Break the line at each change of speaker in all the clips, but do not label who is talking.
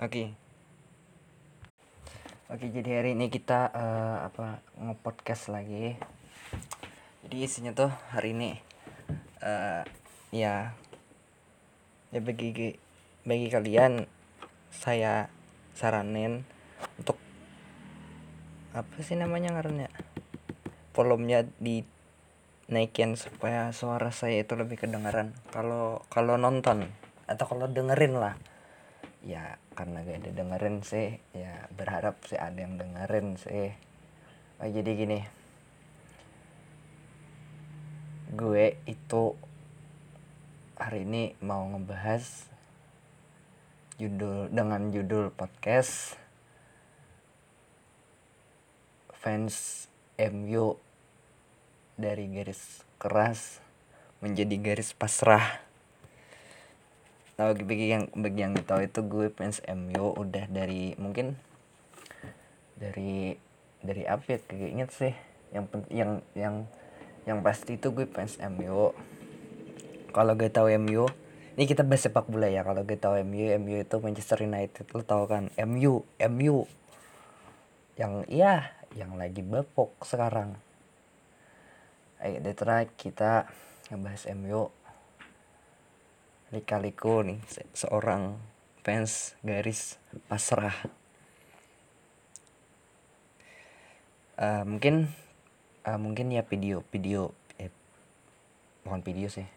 Oke. Oke, jadi hari ini kita uh, apa ngepodcast lagi. Jadi isinya tuh hari ini uh, ya ya bagi bagi kalian saya saranin untuk apa sih namanya ngarannya volumenya di naikin supaya suara saya itu lebih kedengaran kalau kalau nonton atau kalau dengerin lah ya karena gak ada dengerin sih ya berharap sih ada yang dengerin sih. Oh, jadi gini. Gue itu hari ini mau ngebahas judul dengan judul podcast fans MU dari garis keras menjadi garis pasrah tahu bagi yang bagi yang tahu itu gue fans MU udah dari mungkin dari dari apa ya kayak inget sih yang yang yang yang pasti itu gue fans MU kalau gue tahu MU ini kita bahas sepak bola ya kalau gue tahu MU MU itu Manchester United lo tau kan? MU MU yang iya yang lagi bepok sekarang. Ayo deh kita ngebahas MU lika-liku nih se seorang fans garis pasrah. Uh, mungkin uh, mungkin ya video video eh, mohon video sih.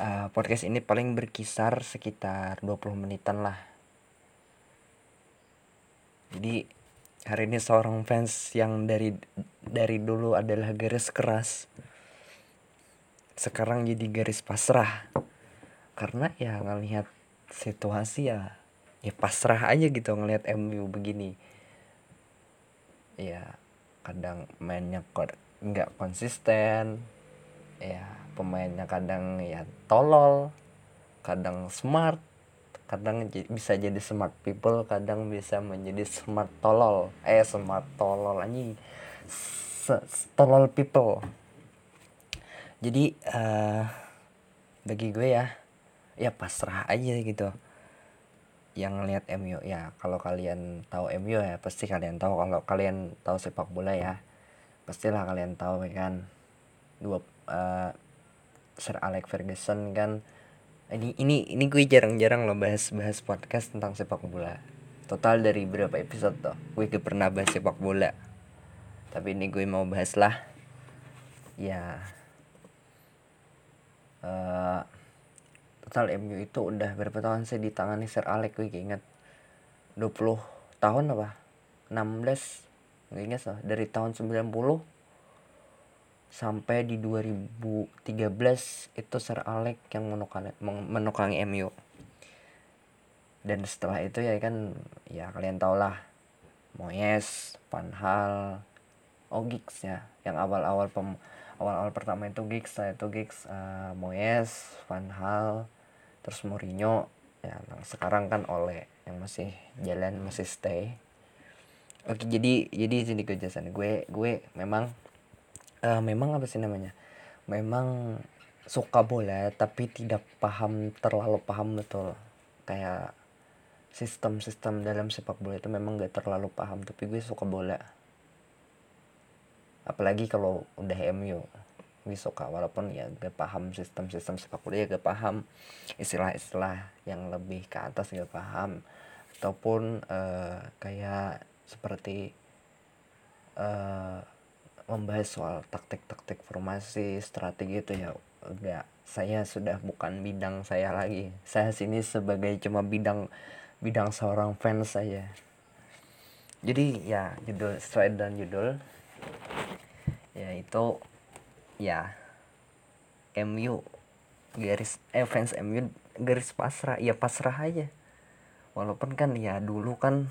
Uh, podcast ini paling berkisar sekitar 20 menitan lah. Jadi hari ini seorang fans yang dari dari dulu adalah garis keras sekarang jadi garis pasrah karena ya ngelihat situasi ya ya pasrah aja gitu ngelihat MU begini. Ya kadang mainnya kok nggak konsisten. Ya pemainnya kadang ya tolol kadang smart kadang bisa jadi smart people kadang bisa menjadi smart tolol. Eh smart tolol anjing. Tolol people. Jadi uh, bagi gue ya ya pasrah aja gitu. Yang lihat MU ya kalau kalian tahu MU ya pasti kalian tahu. Kalau kalian tahu sepak bola ya pastilah kalian tahu ya kan. Dua uh, Sir Alex Ferguson kan. Ini ini ini gue jarang-jarang loh bahas bahas podcast tentang sepak bola. Total dari berapa episode tuh gue gak pernah bahas sepak bola. Tapi ini gue mau bahas lah. Ya. Uh, total MU itu udah berapa tahun sih ditangani Sir Alex? Gue inget 20 tahun apa? 16 nggak inget sih dari tahun 90 sampai di 2013 itu Sir Alex yang menukangi, menukangi MU dan setelah itu ya kan ya kalian tau lah Moyes, Van Hal, oh ya yang awal-awal pem awal-awal pertama itu Giggs lah itu Giggs uh, Moyes, Van Hal, terus Mourinho ya sekarang kan oleh yang masih jalan masih stay. Oke jadi jadi sini kejelasan gue. Gue memang uh, memang apa sih namanya? Memang suka bola tapi tidak paham terlalu paham betul. Kayak sistem-sistem dalam sepak bola itu memang gak terlalu paham tapi gue suka bola. Apalagi kalau udah MU suka walaupun ya gak paham sistem-sistem sepak bola ya gak paham istilah-istilah yang lebih ke atas gak paham. Ataupun uh, kayak seperti uh, membahas soal taktik-taktik formasi strategi itu ya enggak saya sudah bukan bidang saya lagi. Saya sini sebagai cuma bidang bidang seorang fans saja. Jadi ya judul sesuai dan judul yaitu ya. MU garis eh fans MU garis pasrah ya pasrah aja. Walaupun kan ya dulu kan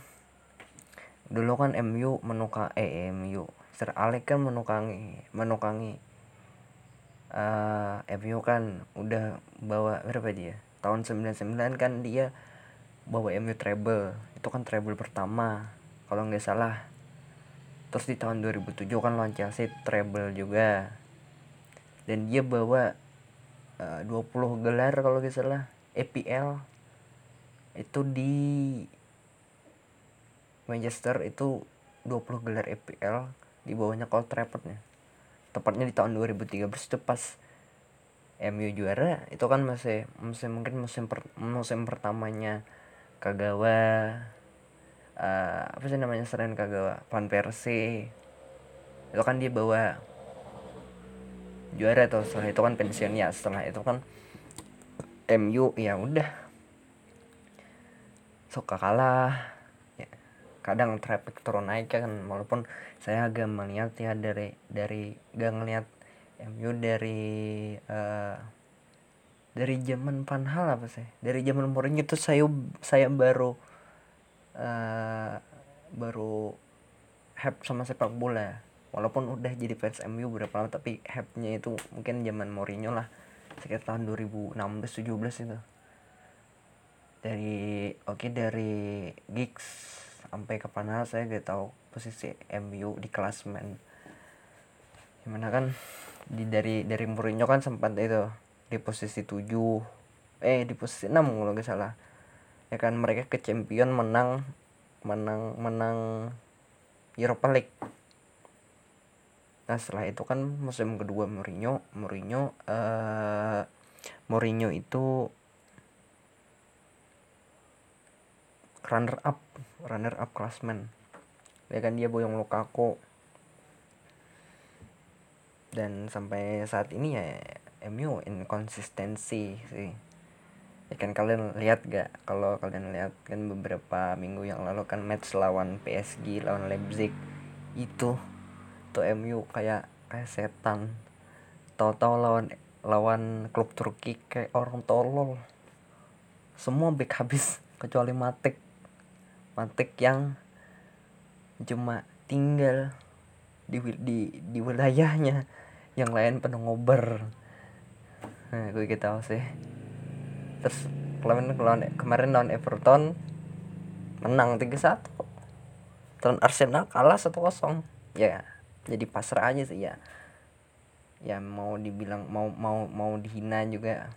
dulu kan MU menuka eh MU Sir Alex kan menukangi menukangi uh, eh, MU kan udah bawa berapa dia? Tahun 99 kan dia bawa MU treble. Itu kan treble pertama kalau nggak salah. Terus di tahun 2007 kan lawan Chelsea treble juga dan dia bawa uh, 20 gelar kalau gak salah EPL itu di Manchester itu 20 gelar EPL di bawahnya Old Trafford ya tepatnya di tahun 2013 itu pas MU juara itu kan masih musim mungkin musim per, musim pertamanya Kagawa uh, apa sih namanya selain Kagawa Van Persie. Itu kan dia bawa juara tuh setelah itu kan pensiun ya setelah itu kan MU ya udah. Suka kalah. Ya, kadang traffic turun naik kan walaupun saya agak melihat ya dari dari gak ngelihat MU dari uh, dari zaman Van Hal apa sih? Dari zaman Mourinho itu saya saya baru uh, baru hype sama sepak bola walaupun udah jadi fans MU berapa lama tapi hype-nya itu mungkin zaman Mourinho lah. Sekitar tahun 2016 17 itu. Dari oke okay, dari gigs sampai ke Hal saya gak tahu posisi MU di klasmen gimana kan di dari dari Mourinho kan sempat itu di posisi 7 eh di posisi 6 kalau nggak salah. Ya kan mereka ke champion menang menang menang Europa League nah setelah itu kan musim kedua Mourinho Mourinho uh, Mourinho itu runner up runner up klasmen ya kan dia boyong Lukaku. Dan sampai saat ini ya MU inkonsistensi sih. Ya kan kalian lihat gak? Kalau kalian lihat kan beberapa minggu yang lalu kan match lawan PSG lawan Leipzig itu tuh MU kayak kayak setan. Tahu-tahu lawan lawan klub Turki kayak orang tolol. Semua back habis kecuali Matik Matik yang cuma tinggal di di di wilayahnya. Yang lain penuh ngober. Nah gue kita tahu sih. Terus kemarin lawan kemarin lawan Everton menang 3-1 dan Arsenal kalah 1-0 ya jadi pasrah aja sih ya. Ya mau dibilang mau mau mau dihina juga.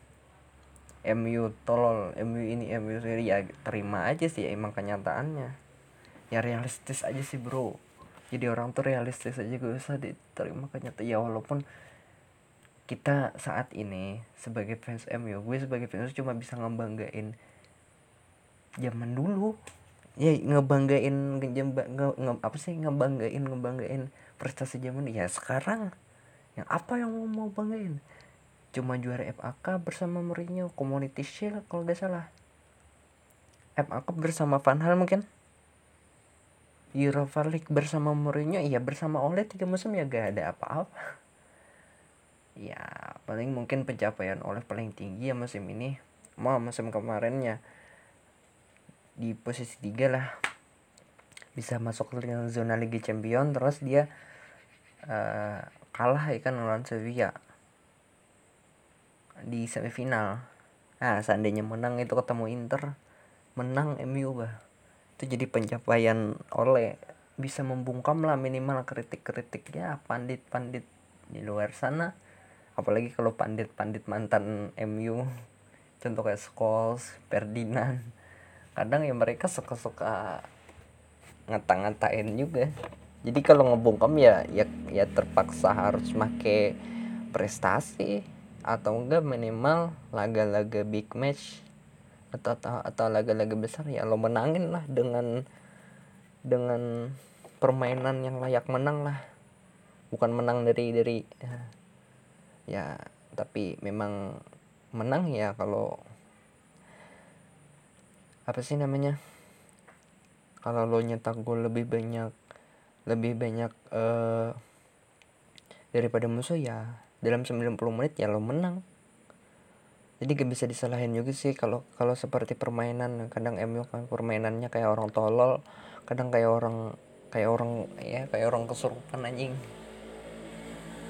MU tolol. MU ini MU ini ya terima aja sih emang kenyataannya. Ya realistis aja sih bro. Jadi orang tuh realistis aja gak usah diterima kenyataan. Ya walaupun kita saat ini sebagai fans MU gue sebagai fans cuma bisa ngebanggain zaman dulu. Ya ngebanggain nge, nge, apa sih ngebanggain ngebanggain prestasi zaman ya sekarang yang apa yang mau mau banggain? Cuma juara FA Cup bersama Mourinho Community Shield kalau gak salah. FA Cup bersama Van Hal mungkin? Europa League bersama Mourinho? Iya bersama Ole tiga musim ya gak ada apa-apa. Ya paling mungkin pencapaian Ole paling tinggi ya musim ini. Mau musim kemarinnya. Di posisi tiga lah. Bisa masuk ke zona Liga Champion terus dia uh, kalah ya kan Sevilla di semifinal. Nah seandainya menang itu ketemu Inter menang MU bah. Itu jadi pencapaian oleh bisa membungkam lah minimal kritik-kritiknya pandit-pandit di luar sana. Apalagi kalau pandit-pandit mantan MU contoh kayak Scholes, Ferdinand. Kadang ya mereka suka-suka ngata-ngatain juga jadi kalau ngebungkam ya ya ya terpaksa harus make prestasi atau enggak minimal laga-laga big match atau atau, atau laga-laga besar ya lo menangin lah dengan dengan permainan yang layak menang lah. Bukan menang dari dari ya, ya tapi memang menang ya kalau apa sih namanya? Kalau lo nyetak gol lebih banyak lebih banyak uh, daripada musuh ya dalam 90 menit ya lo menang. Jadi gak bisa disalahin juga sih kalau kalau seperti permainan kadang MU kan permainannya kayak orang tolol kadang kayak orang kayak orang ya kayak orang kesurupan anjing.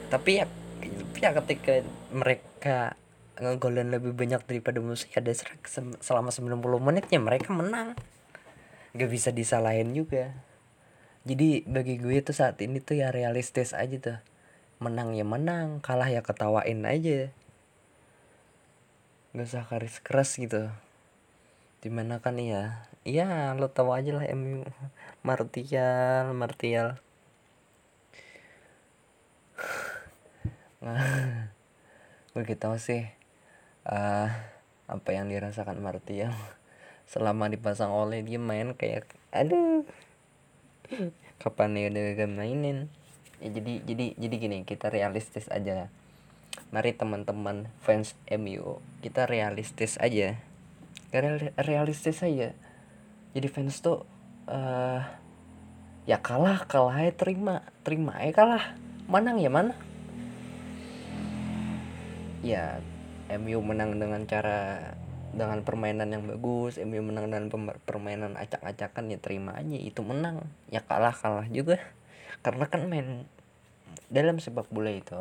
Tapi ya ya ketika mereka ngegolin lebih banyak daripada musuh ya ada selama 90 menitnya mereka menang. Gak bisa disalahin juga jadi bagi gue tuh saat ini tuh ya realistis aja tuh. Menang ya menang kalah ya ketawain aja. Nggak usah karis keras gitu. Di mana kan ya ya lo tahu aja lah MU Martial Martial. Nah gue tahu sih. Uh, apa yang dirasakan Martial? Selama dipasang oleh dia main kayak aduh kapan ya udah mainin? Ya jadi jadi jadi gini kita realistis aja. Mari teman-teman fans MU kita realistis aja. Real, realistis aja. Jadi fans tuh uh, ya kalah kalah ya terima. Terima ya kalah. Menang ya mana? Ya MU menang dengan cara dengan permainan yang bagus MU menang dengan permainan acak-acakan ya terima aja itu menang. Ya kalah kalah juga. Karena kan main dalam sepak bola itu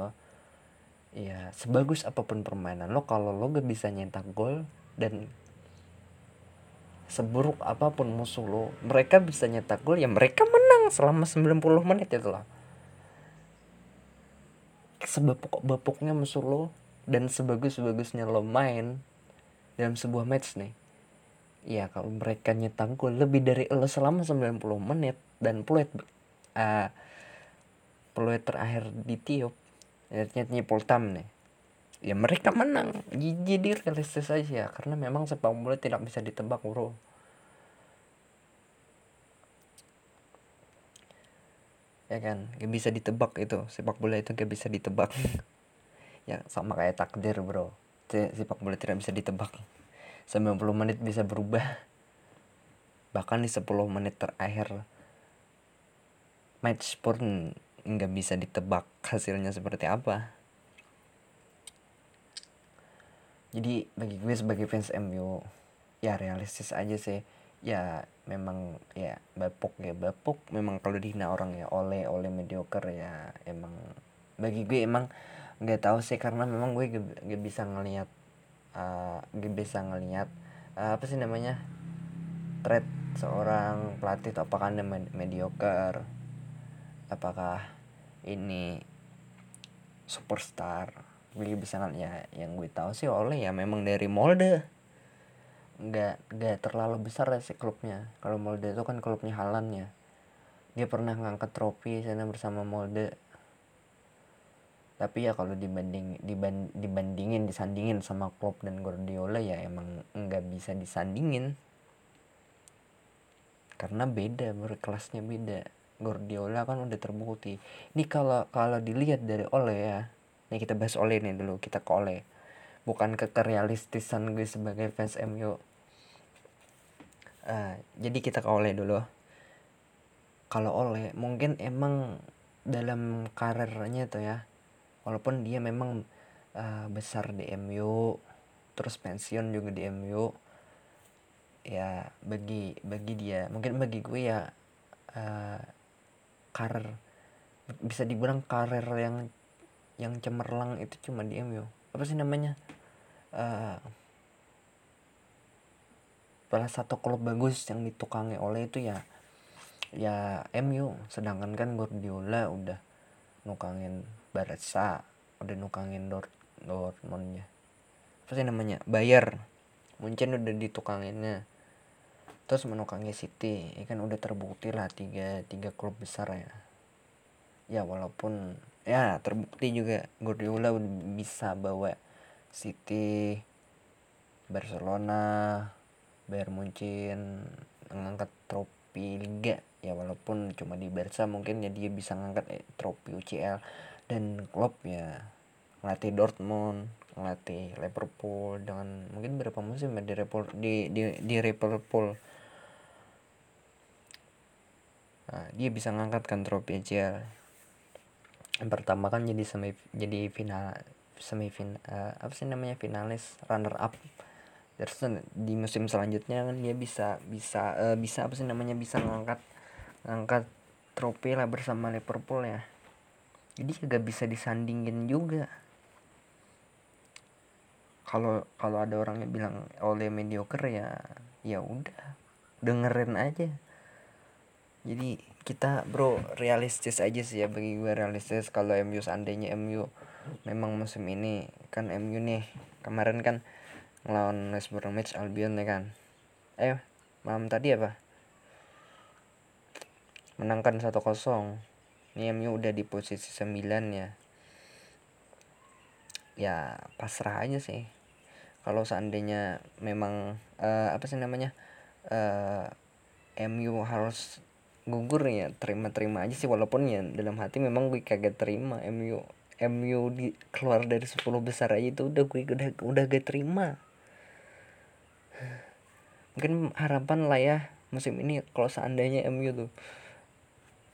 ya sebagus apa pun permainan lo kalau lo gak bisa nyetak gol dan seburuk apa pun musuh lo mereka bisa nyetak gol ya mereka menang selama 90 menit itu loh. Sebabuk-babuknya musuh lo dan sebagus-bagusnya lo main dalam sebuah match nih. Ya kalau mereka nyetak gol lebih dari lo selama 90 menit dan peluit uh, peluit terakhir di tiup nyatanya Poltam nih. Ya mereka menang. Jadi realistis aja karena memang sepak bola tidak bisa ditebak bro. Ya kan? Gak bisa ditebak itu. Sepak bola itu gak bisa ditebak. Ya sama kayak takdir bro sepak bola tidak bisa ditebak. 90 menit bisa berubah. Bahkan di 10 menit terakhir match pun nggak bisa ditebak hasilnya seperti apa. Jadi bagi gue sebagai fans MU ya realistis aja sih. Ya memang ya bapuk ya bapuk. Memang kalau dihina orang ya oleh oleh mediocre ya emang bagi gue emang nggak tahu sih karena memang gue gak, bisa ngelihat uh, gak bisa ngelihat uh, apa sih namanya threat seorang pelatih atau apakah anda mediocre apakah ini superstar. Gue bisa ya yang gue tahu sih oleh ya memang dari Molde. Nggak nggak terlalu besar ya sih klubnya. Kalau Molde itu kan klubnya Halan ya. Dia pernah ngangkat trofi sana bersama Molde tapi ya kalau dibanding diban, dibandingin disandingin sama klub dan Guardiola ya emang nggak bisa disandingin karena beda berkelasnya beda Guardiola kan udah terbukti ini kalau kalau dilihat dari Ole ya Nih kita bahas Ole nih dulu, kita ke Ole. Bukan ke kerealistisan gue sebagai fans MU. Uh, jadi kita ke Ole dulu. Kalau Ole mungkin emang dalam karirnya tuh ya, walaupun dia memang uh, besar di MU, terus pensiun juga di MU, ya bagi bagi dia, mungkin bagi gue ya uh, karir bisa dibilang karir yang yang cemerlang itu cuma di MU apa sih namanya? Uh, salah satu klub bagus yang ditukangi oleh itu ya ya MU sedangkan kan Guardiola udah nukangin Barca udah nukangin Dort Dortmundnya. Apa sih namanya? Bayer mungkin udah ditukanginnya. Terus menukangi City ya kan udah terbukti lah tiga tiga klub besar ya. Ya walaupun ya terbukti juga Guardiola bisa bawa City Barcelona Bayern Munchen mengangkat trofi Liga ya walaupun cuma di Barca mungkin ya dia bisa ngangkat eh, trofi UCL dan klub ya ngelatih Dortmund ngelatih Liverpool dengan mungkin berapa musim ya di Liverpool di di, di Liverpool. Nah, dia bisa ngangkatkan trofi UCL yang pertama kan jadi semi jadi final semifinal uh, apa sih namanya finalis runner up terus di musim selanjutnya kan dia bisa bisa uh, bisa apa sih namanya bisa ngangkat ngangkat trofi lah bersama Liverpool ya. Jadi gak bisa disandingin juga. Kalau kalau ada orang yang bilang oleh mediocre ya ya udah dengerin aja. Jadi kita bro realistis aja sih ya bagi gue realistis kalau MU seandainya MU memang musim ini kan MU nih kemarin kan ngelawan West Bromwich Albion ya kan. Ayo malam tadi apa menangkan 1-0 ini MU udah di posisi 9 ya. Ya pasrah aja sih. Kalau seandainya memang uh, apa sih namanya uh, eh, MU harus gugur ya terima-terima aja sih. Walaupun ya dalam hati memang gue kagak terima MU MU di keluar dari 10 besar aja itu udah gue udah udah gak terima. Mungkin harapan lah ya musim ini kalau seandainya MU tuh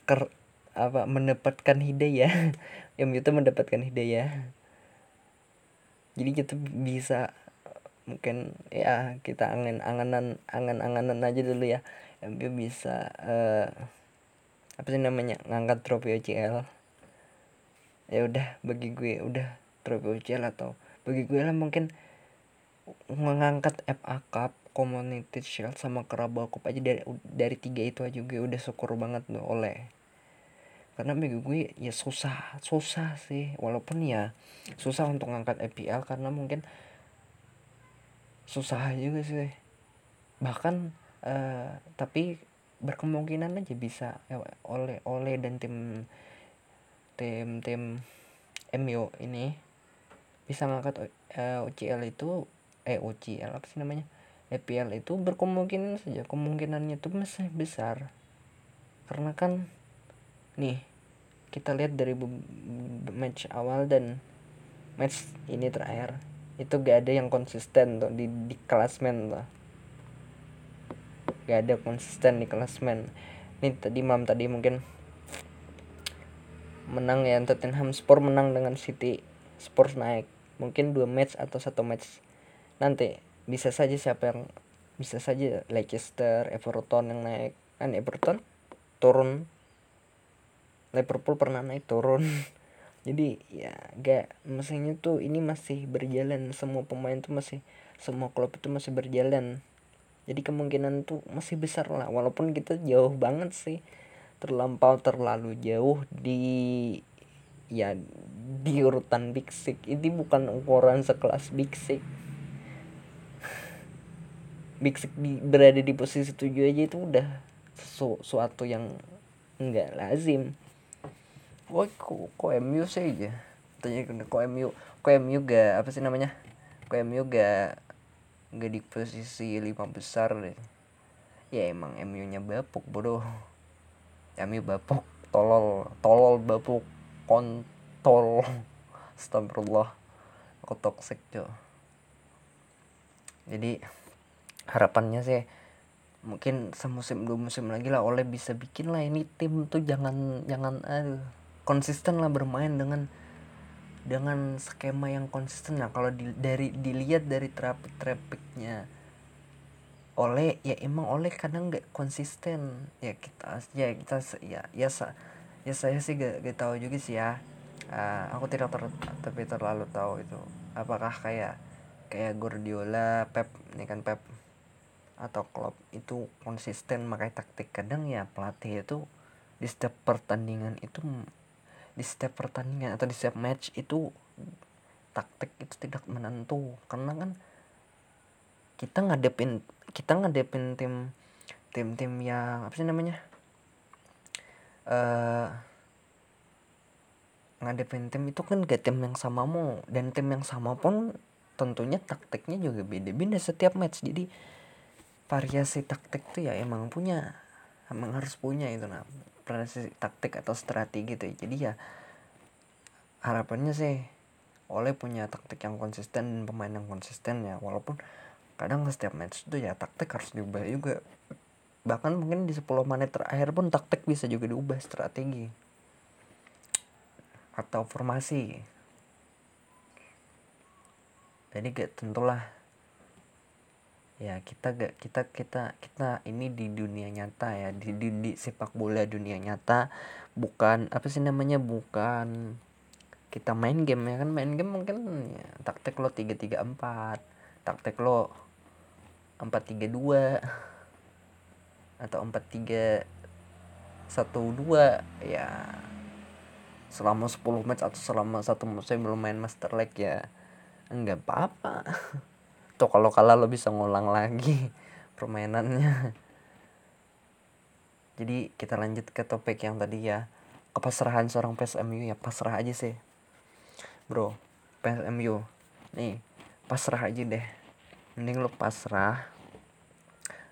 ker apa mendapatkan hidayah. MU tuh mendapatkan hidayah. Jadi kita bisa mungkin ya kita angan anganan angan anganan aja dulu ya. MU bisa uh, apa sih namanya ngangkat trofi UCL ya udah bagi gue udah trofi UCL atau bagi gue lah mungkin mengangkat FA Cup Community Shield sama Carabao Cup aja dari dari tiga itu aja gue udah syukur banget tuh oleh karena bagi gue ya susah susah sih. Walaupun ya susah untuk ngangkat EPL karena mungkin susah juga sih. Bahkan uh, tapi berkemungkinan aja bisa ya, oleh oleh dan tim tim tim MU ini bisa ngangkat uh, eh, UCL itu eh UCL apa sih namanya? EPL itu berkemungkinan saja. Kemungkinannya itu masih besar. Karena kan nih kita lihat dari match awal dan match ini terakhir. Itu gak ada yang konsisten tuh di, di klasmen tuh. Gak ada konsisten di klasmen. Ini tadi mam tadi mungkin menang ya. Tottenham Sport menang dengan City. Spurs naik. Mungkin dua match atau satu match. Nanti bisa saja siapa yang bisa saja Leicester Everton yang naik. Kan Everton turun Liverpool pernah naik turun. Jadi ya gak mesinnya tuh ini masih berjalan. Semua pemain tuh masih semua klub itu masih berjalan. Jadi kemungkinan tuh masih besar lah. Walaupun kita jauh banget sih. Terlampau terlalu jauh di ya di urutan Big Six. Ini bukan ukuran sekelas Big Six. Big Six di, berada di posisi tujuh aja itu udah su, suatu yang enggak lazim Wah kok, kok MU sih aja tanya kok MU kok MU gak apa sih namanya? Kok MU gak nggak di posisi lima besar deh. Ya emang MU nya bapuk bodoh. MU bapuk tolol tolol bapuk kontol. Astagfirullah aku toxic cuy jadi harapannya sih mungkin semusim dua musim lagi lah oleh bisa bikin lah ini tim tuh jangan jangan aduh konsisten lah bermain dengan dengan skema yang konsisten. Nah kalau di, dari dilihat dari traffic trafficnya oleh ya emang oleh kadang nggak konsisten. Ya kita ya kita ya ya sa, ya saya sih gak, gak tahu juga sih ya. Uh, aku tidak ter, tapi terlalu tahu itu. Apakah kayak kayak Guardiola Pep ini kan Pep atau klub itu konsisten makai taktik kadang ya pelatih itu di setiap pertandingan itu di setiap pertandingan atau di setiap match itu taktik itu tidak menentu. Karena kan kita ngadepin kita ngadepin tim tim tim yang apa sih namanya uh, ngadepin tim itu kan gak tim yang sama mau dan tim yang sama pun tentunya taktiknya juga beda-beda setiap match. Jadi variasi taktik tuh ya emang punya emang harus punya itu nah variasi taktik atau strategi gitu jadi ya harapannya sih oleh punya taktik yang konsisten dan pemain yang konsisten ya. Walaupun kadang setiap match itu ya taktik harus diubah juga. Bahkan mungkin di 10 menit terakhir pun taktik bisa juga diubah strategi. Atau formasi. Jadi gak tentulah ya kita gak kita kita kita ini di dunia nyata ya di, di, di sepak bola dunia nyata bukan apa sih namanya bukan kita main game ya kan main game mungkin ya, taktik lo tiga tiga empat taktik lo empat tiga dua atau empat tiga satu dua ya selama 10 match atau selama satu musim belum main Master League ya enggak apa-apa tuh kalau kalah lo bisa ngulang lagi permainannya. Jadi kita lanjut ke topik yang tadi ya. Kepasrahan seorang PSMU ya pasrah aja sih. Bro PSMU nih pasrah aja deh. Mending lo pasrah.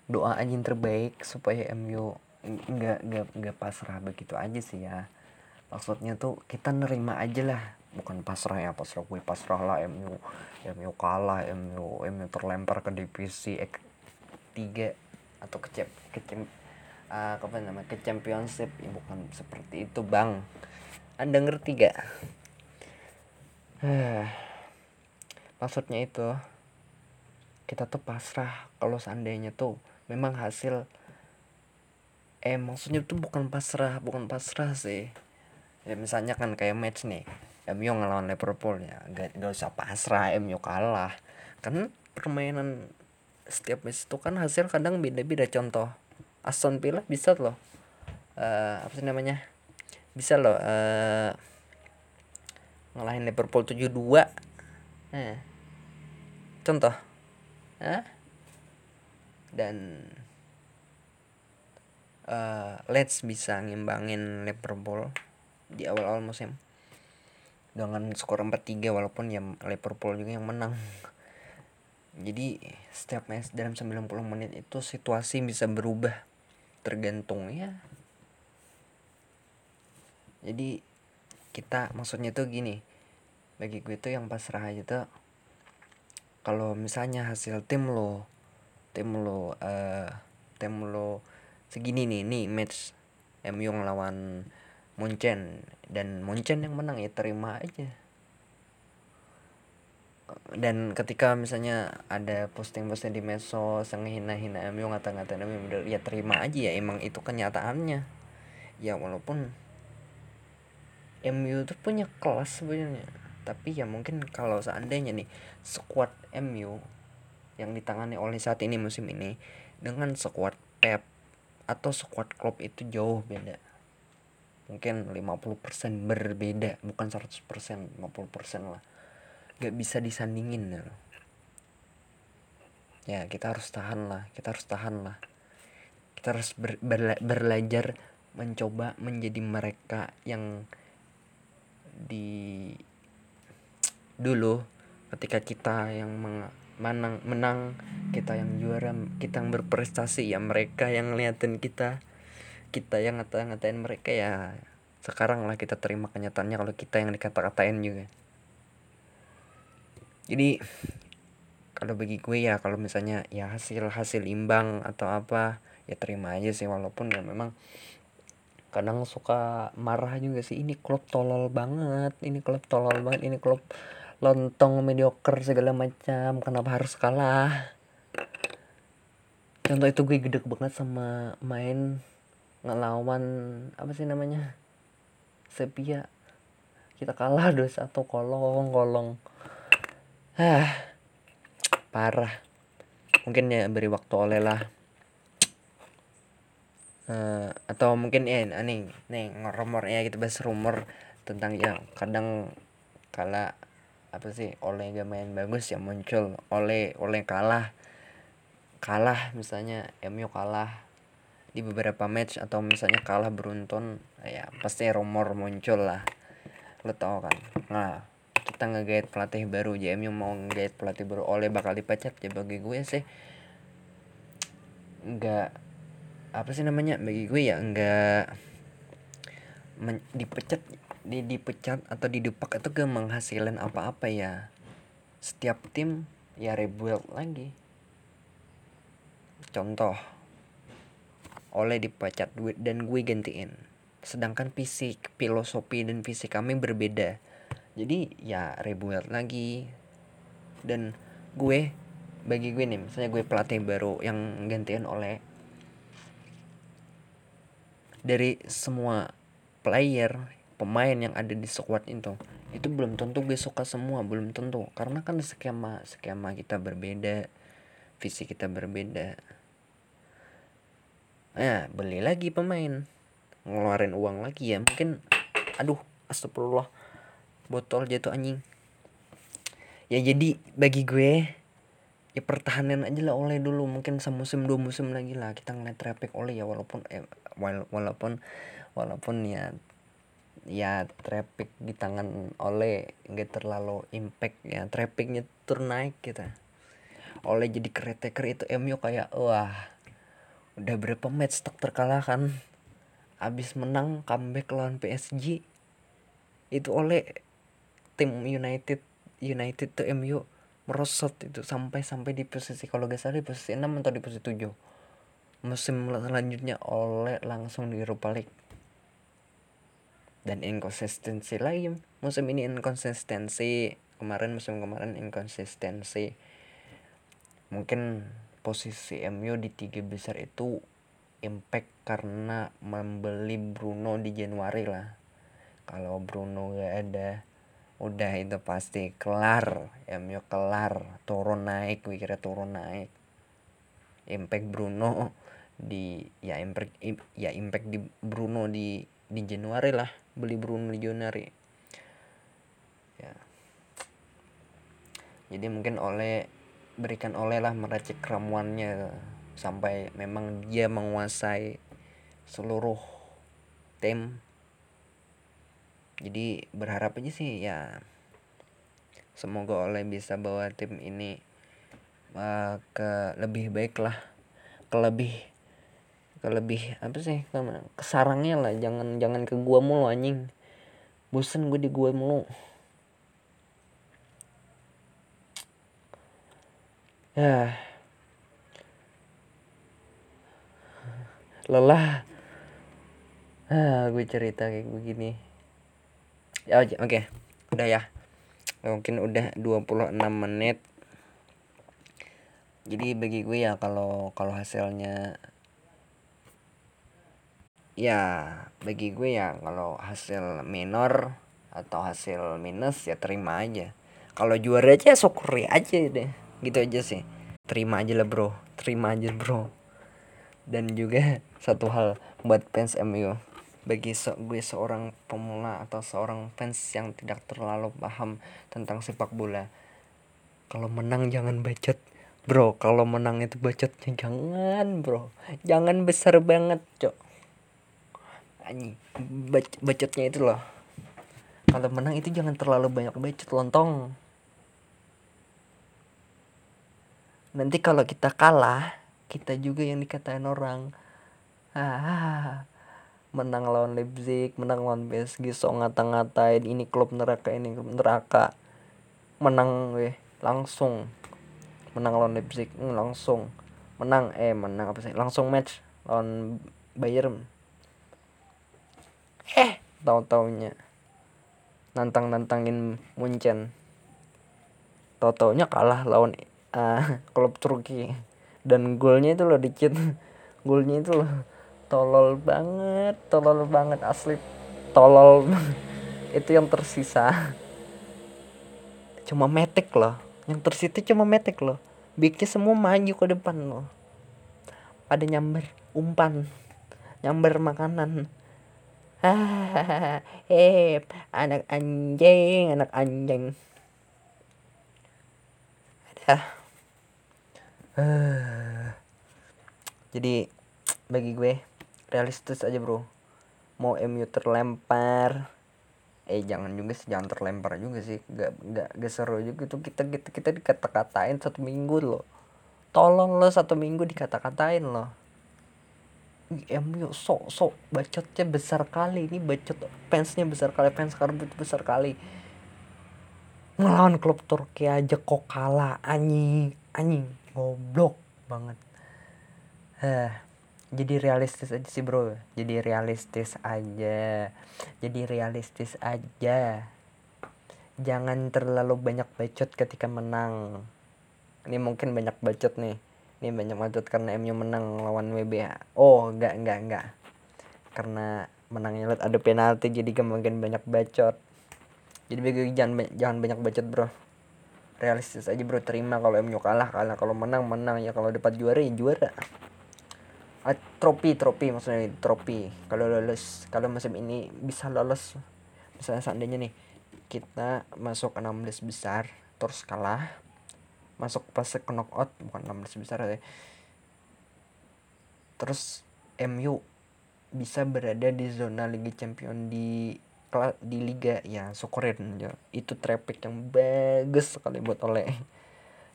Doa aja yang terbaik supaya MU nggak nggak nggak pasrah. Begitu aja sih ya. Maksudnya tuh kita nerima aja lah bukan pasrah ya pasrah gue pasrah lah MU MU kalah MU MU terlempar ke divisi X tiga atau ke ke uh, apa namanya ke championship. Ya bukan seperti itu bang. Anda ngerti gak? Maksudnya itu kita tuh pasrah kalau seandainya tuh memang hasil eh maksudnya tuh bukan pasrah bukan pasrah sih. Ya misalnya kan kayak match nih MU ngelawan Liverpool ya gak, gak usah pasrah MU kalah kan permainan setiap match itu kan hasil kadang beda-beda contoh Aston Villa bisa loh uh, apa sih namanya bisa loh uh, ngalahin Liverpool 7-2 eh. contoh eh? dan uh, Leeds bisa ngimbangin Liverpool di awal-awal musim dengan skor 4-3 walaupun ya Liverpool juga yang menang. Jadi setiap match dalam 90 menit itu situasi bisa berubah tergantung ya. Jadi kita maksudnya tuh gini bagi gue tuh yang pasrah aja tuh kalau misalnya hasil tim lo tim lo uh, tim lo segini nih nih match MU ngelawan Munchen. Dan Munchen yang menang ya terima aja. Dan ketika misalnya ada posting-posting di medsos yang hina-hina MU ngata-ngatain MU ya terima aja ya emang itu kenyataannya. Ya walaupun MU itu punya kelas sebenarnya. Tapi ya mungkin kalau seandainya nih squad MU yang ditangani oleh saat ini musim ini dengan squad Pep atau squad Klopp itu jauh beda mungkin 50% berbeda bukan 100% 50% lah. Gak bisa disandingin ya. Ya kita harus tahan lah kita harus tahan lah. Kita harus ber, berla, belajar mencoba menjadi mereka yang di dulu ketika kita yang menang menang kita yang juara kita yang berprestasi ya mereka yang ngeliatin kita kita yang ngata-ngatain mereka ya sekarang lah kita terima kenyataannya kalau kita yang dikata-katain juga. Jadi kalau bagi gue ya kalau misalnya ya hasil hasil imbang atau apa ya terima aja sih. Walaupun ya memang kadang suka marah juga sih ini klub tolol banget ini klub tolol banget ini klub lontong mediocre segala macam kenapa harus kalah? Contoh itu gue gede banget sama main ngelawan apa sih namanya sepia. Kita kalah dua satu kolong kolong. Ah parah. Mungkin ya beri waktu oleh lah. Uh, atau mungkin ya nih nih ngoromor ya kita bahas rumor tentang yang kadang kala apa sih oleh gak main bagus ya muncul oleh oleh kalah. Kalah misalnya MU kalah di beberapa match atau misalnya kalah beruntun ya pasti rumor muncul lah. Lo tau kan? Nah kita ngegait pelatih baru JMU mau ngegait pelatih baru oleh bakal dipecat ya bagi gue sih. Nggak apa sih namanya? Bagi gue ya nggak dipecat di dipecat atau didepak itu gak menghasilkan apa-apa ya. Setiap tim ya rebuild lagi. Contoh oleh dipecat dan gue gantiin. Sedangkan visi filosofi dan visi kami berbeda. Jadi ya rebuild lagi. Dan gue bagi gue nih misalnya gue pelatih baru yang gantian oleh dari semua player pemain yang ada di squad itu itu belum tentu gue suka semua belum tentu. Karena kan skema skema kita berbeda visi kita berbeda ya beli lagi pemain. Ngeluarin uang lagi ya. Mungkin aduh astagfirullah. Botol jatuh anjing. Ya jadi bagi gue ya pertahanan aja lah oleh dulu. Mungkin semusim dua musim lagi lah kita ngeliat traffic oleh ya walaupun eh, walaupun walaupun ya ya traffic di tangan oleh nggak terlalu impact ya. Trafficnya turun naik kita. Oleh jadi caretaker itu MU kayak wah udah berapa match tak terkalahkan. Abis menang comeback lawan PSG itu oleh tim United. United tuh MU merosot itu sampai sampai di posisi kalau gak salah di posisi 6 atau di posisi 7 musim selanjutnya oleh langsung di Europa League. Dan inkonsistensi lagi musim ini inkonsistensi. Kemarin musim kemarin inkonsistensi. Mungkin posisi MU di tiga besar itu impact karena membeli Bruno di Januari lah. Kalau Bruno gak ada udah itu pasti kelar. MU kelar turun naik kira turun naik. Impact Bruno di ya impact ya impact di Bruno di di Januari lah. Beli Bruno di Januari. Ya. Jadi mungkin oleh berikan oleh lah meracik ramuannya sampai memang dia menguasai seluruh tim. Jadi berharap aja sih ya semoga oleh bisa bawa tim ini uh, ke lebih baik lah ke lebih ke lebih apa sih ke sarangnya lah. Jangan jangan ke gua mulu anjing. Bosen gue di gua mulu ya lelah. Ah gue cerita kayak begini. Ya oke okay. udah ya. Mungkin udah 26 menit. Jadi bagi gue ya kalau kalau hasilnya ya bagi gue ya kalau hasil minor atau hasil minus ya terima aja. Kalau juara aja syukuri aja deh gitu aja sih. Terima aja lah bro. Terima aja bro. Dan juga satu hal buat fans MU bagi se gue seorang pemula atau seorang fans yang tidak terlalu paham tentang sepak bola. Kalau menang jangan bacot bro. Kalau menang itu bacotnya jangan bro. Jangan besar banget cok. Bac bacotnya itu loh. Kalau menang itu jangan terlalu banyak bacot lontong nanti kalau kita kalah kita juga yang dikatain orang. Ah menang lawan Leipzig menang lawan PSG so ngata-ngatain ini klub neraka ini klub neraka. Menang weh langsung. Menang lawan Leipzig hmm, langsung. Menang eh menang apa sih? Langsung match lawan Bayern. Eh tahu taunya nantang nantangin Munchen. Tahu taunya kalah lawan uh, klub Turki. Dan golnya itu loh dikit. Golnya itu loh tolol banget tolol banget asli tolol. Itu yang tersisa. Cuma metek loh. Yang tersisa cuma metek loh. Bignya semua maju ke depan loh. Ada nyamber umpan nyamber makanan. Eh anak anjing anak anjing. Ada jadi bagi gue realistis aja bro. Mau MU terlempar eh jangan juga sih jangan terlempar juga sih. Gak gak, gak seru juga tuh kita kita kita dikata-katain satu minggu loh. Tolong lo satu minggu dikata-katain loh. MU sok sok bacotnya besar kali. Ini bacot fansnya besar kali fans karbut besar kali. Ngelawan klub Turki aja kok kalah anjing anjing goblok banget. Eh jadi realistis aja sih bro. Jadi realistis aja. Jadi realistis aja. Jangan terlalu banyak bacot ketika menang. Ini mungkin banyak bacot nih. Ini banyak bacot karena MU menang lawan WBA oh enggak enggak enggak. Karena menangnya lihat ada penalti jadi kemungkinan banyak bacot. Jadi jangan jangan banyak bacot bro realistis aja bro. Terima kalau MU kalah kalah. Kalau menang menang. Ya kalau dapat juara ya juara. Uh, trofi trofi maksudnya trofi kalau lolos kalau musim ini bisa lolos. Misalnya seandainya nih kita masuk 16 besar terus kalah masuk fase knockout bukan 16 besar ya. Terus MU bisa berada di zona Liga Champion di di liga ya syukurin ya. itu traffic yang bagus sekali buat oleh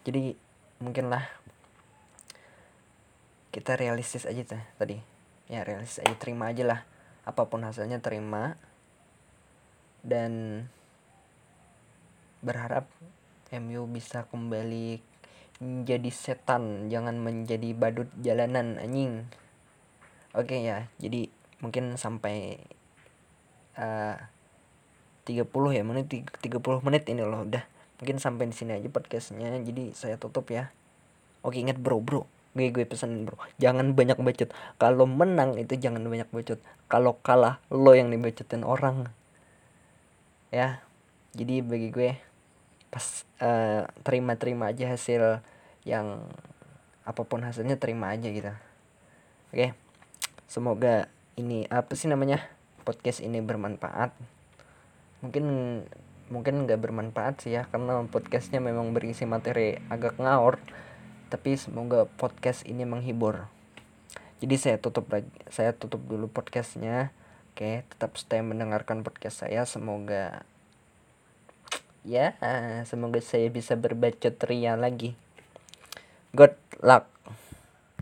jadi mungkin lah kita realistis aja tuh tadi. Ya realistis aja terima aja lah. Apa pun hasilnya terima. Dan berharap MU bisa kembali menjadi setan jangan menjadi badut jalanan anjing. Oke ya jadi mungkin sampai uh, 30 ya menit 30 menit ini loh udah. Mungkin sampai di sini aja podcastnya jadi saya tutup ya. Oke ingat bro bro. Gue gue pesan bro. Jangan banyak bacot. Kalau menang itu jangan banyak bacot. Kalau kalah lo yang dibacotin orang. Ya jadi bagi gue pas uh, terima terima aja hasil yang apa pun hasilnya terima aja gitu. Oke semoga ini apa sih namanya podcast ini bermanfaat. Mungkin mungkin nggak bermanfaat sih ya karena podcastnya memang berisi materi agak ngawur tapi semoga podcast ini menghibur. Jadi saya tutup lagi saya tutup dulu podcastnya. Oke tetap stay mendengarkan podcast saya semoga ya semoga saya bisa berbacot ria lagi. Good luck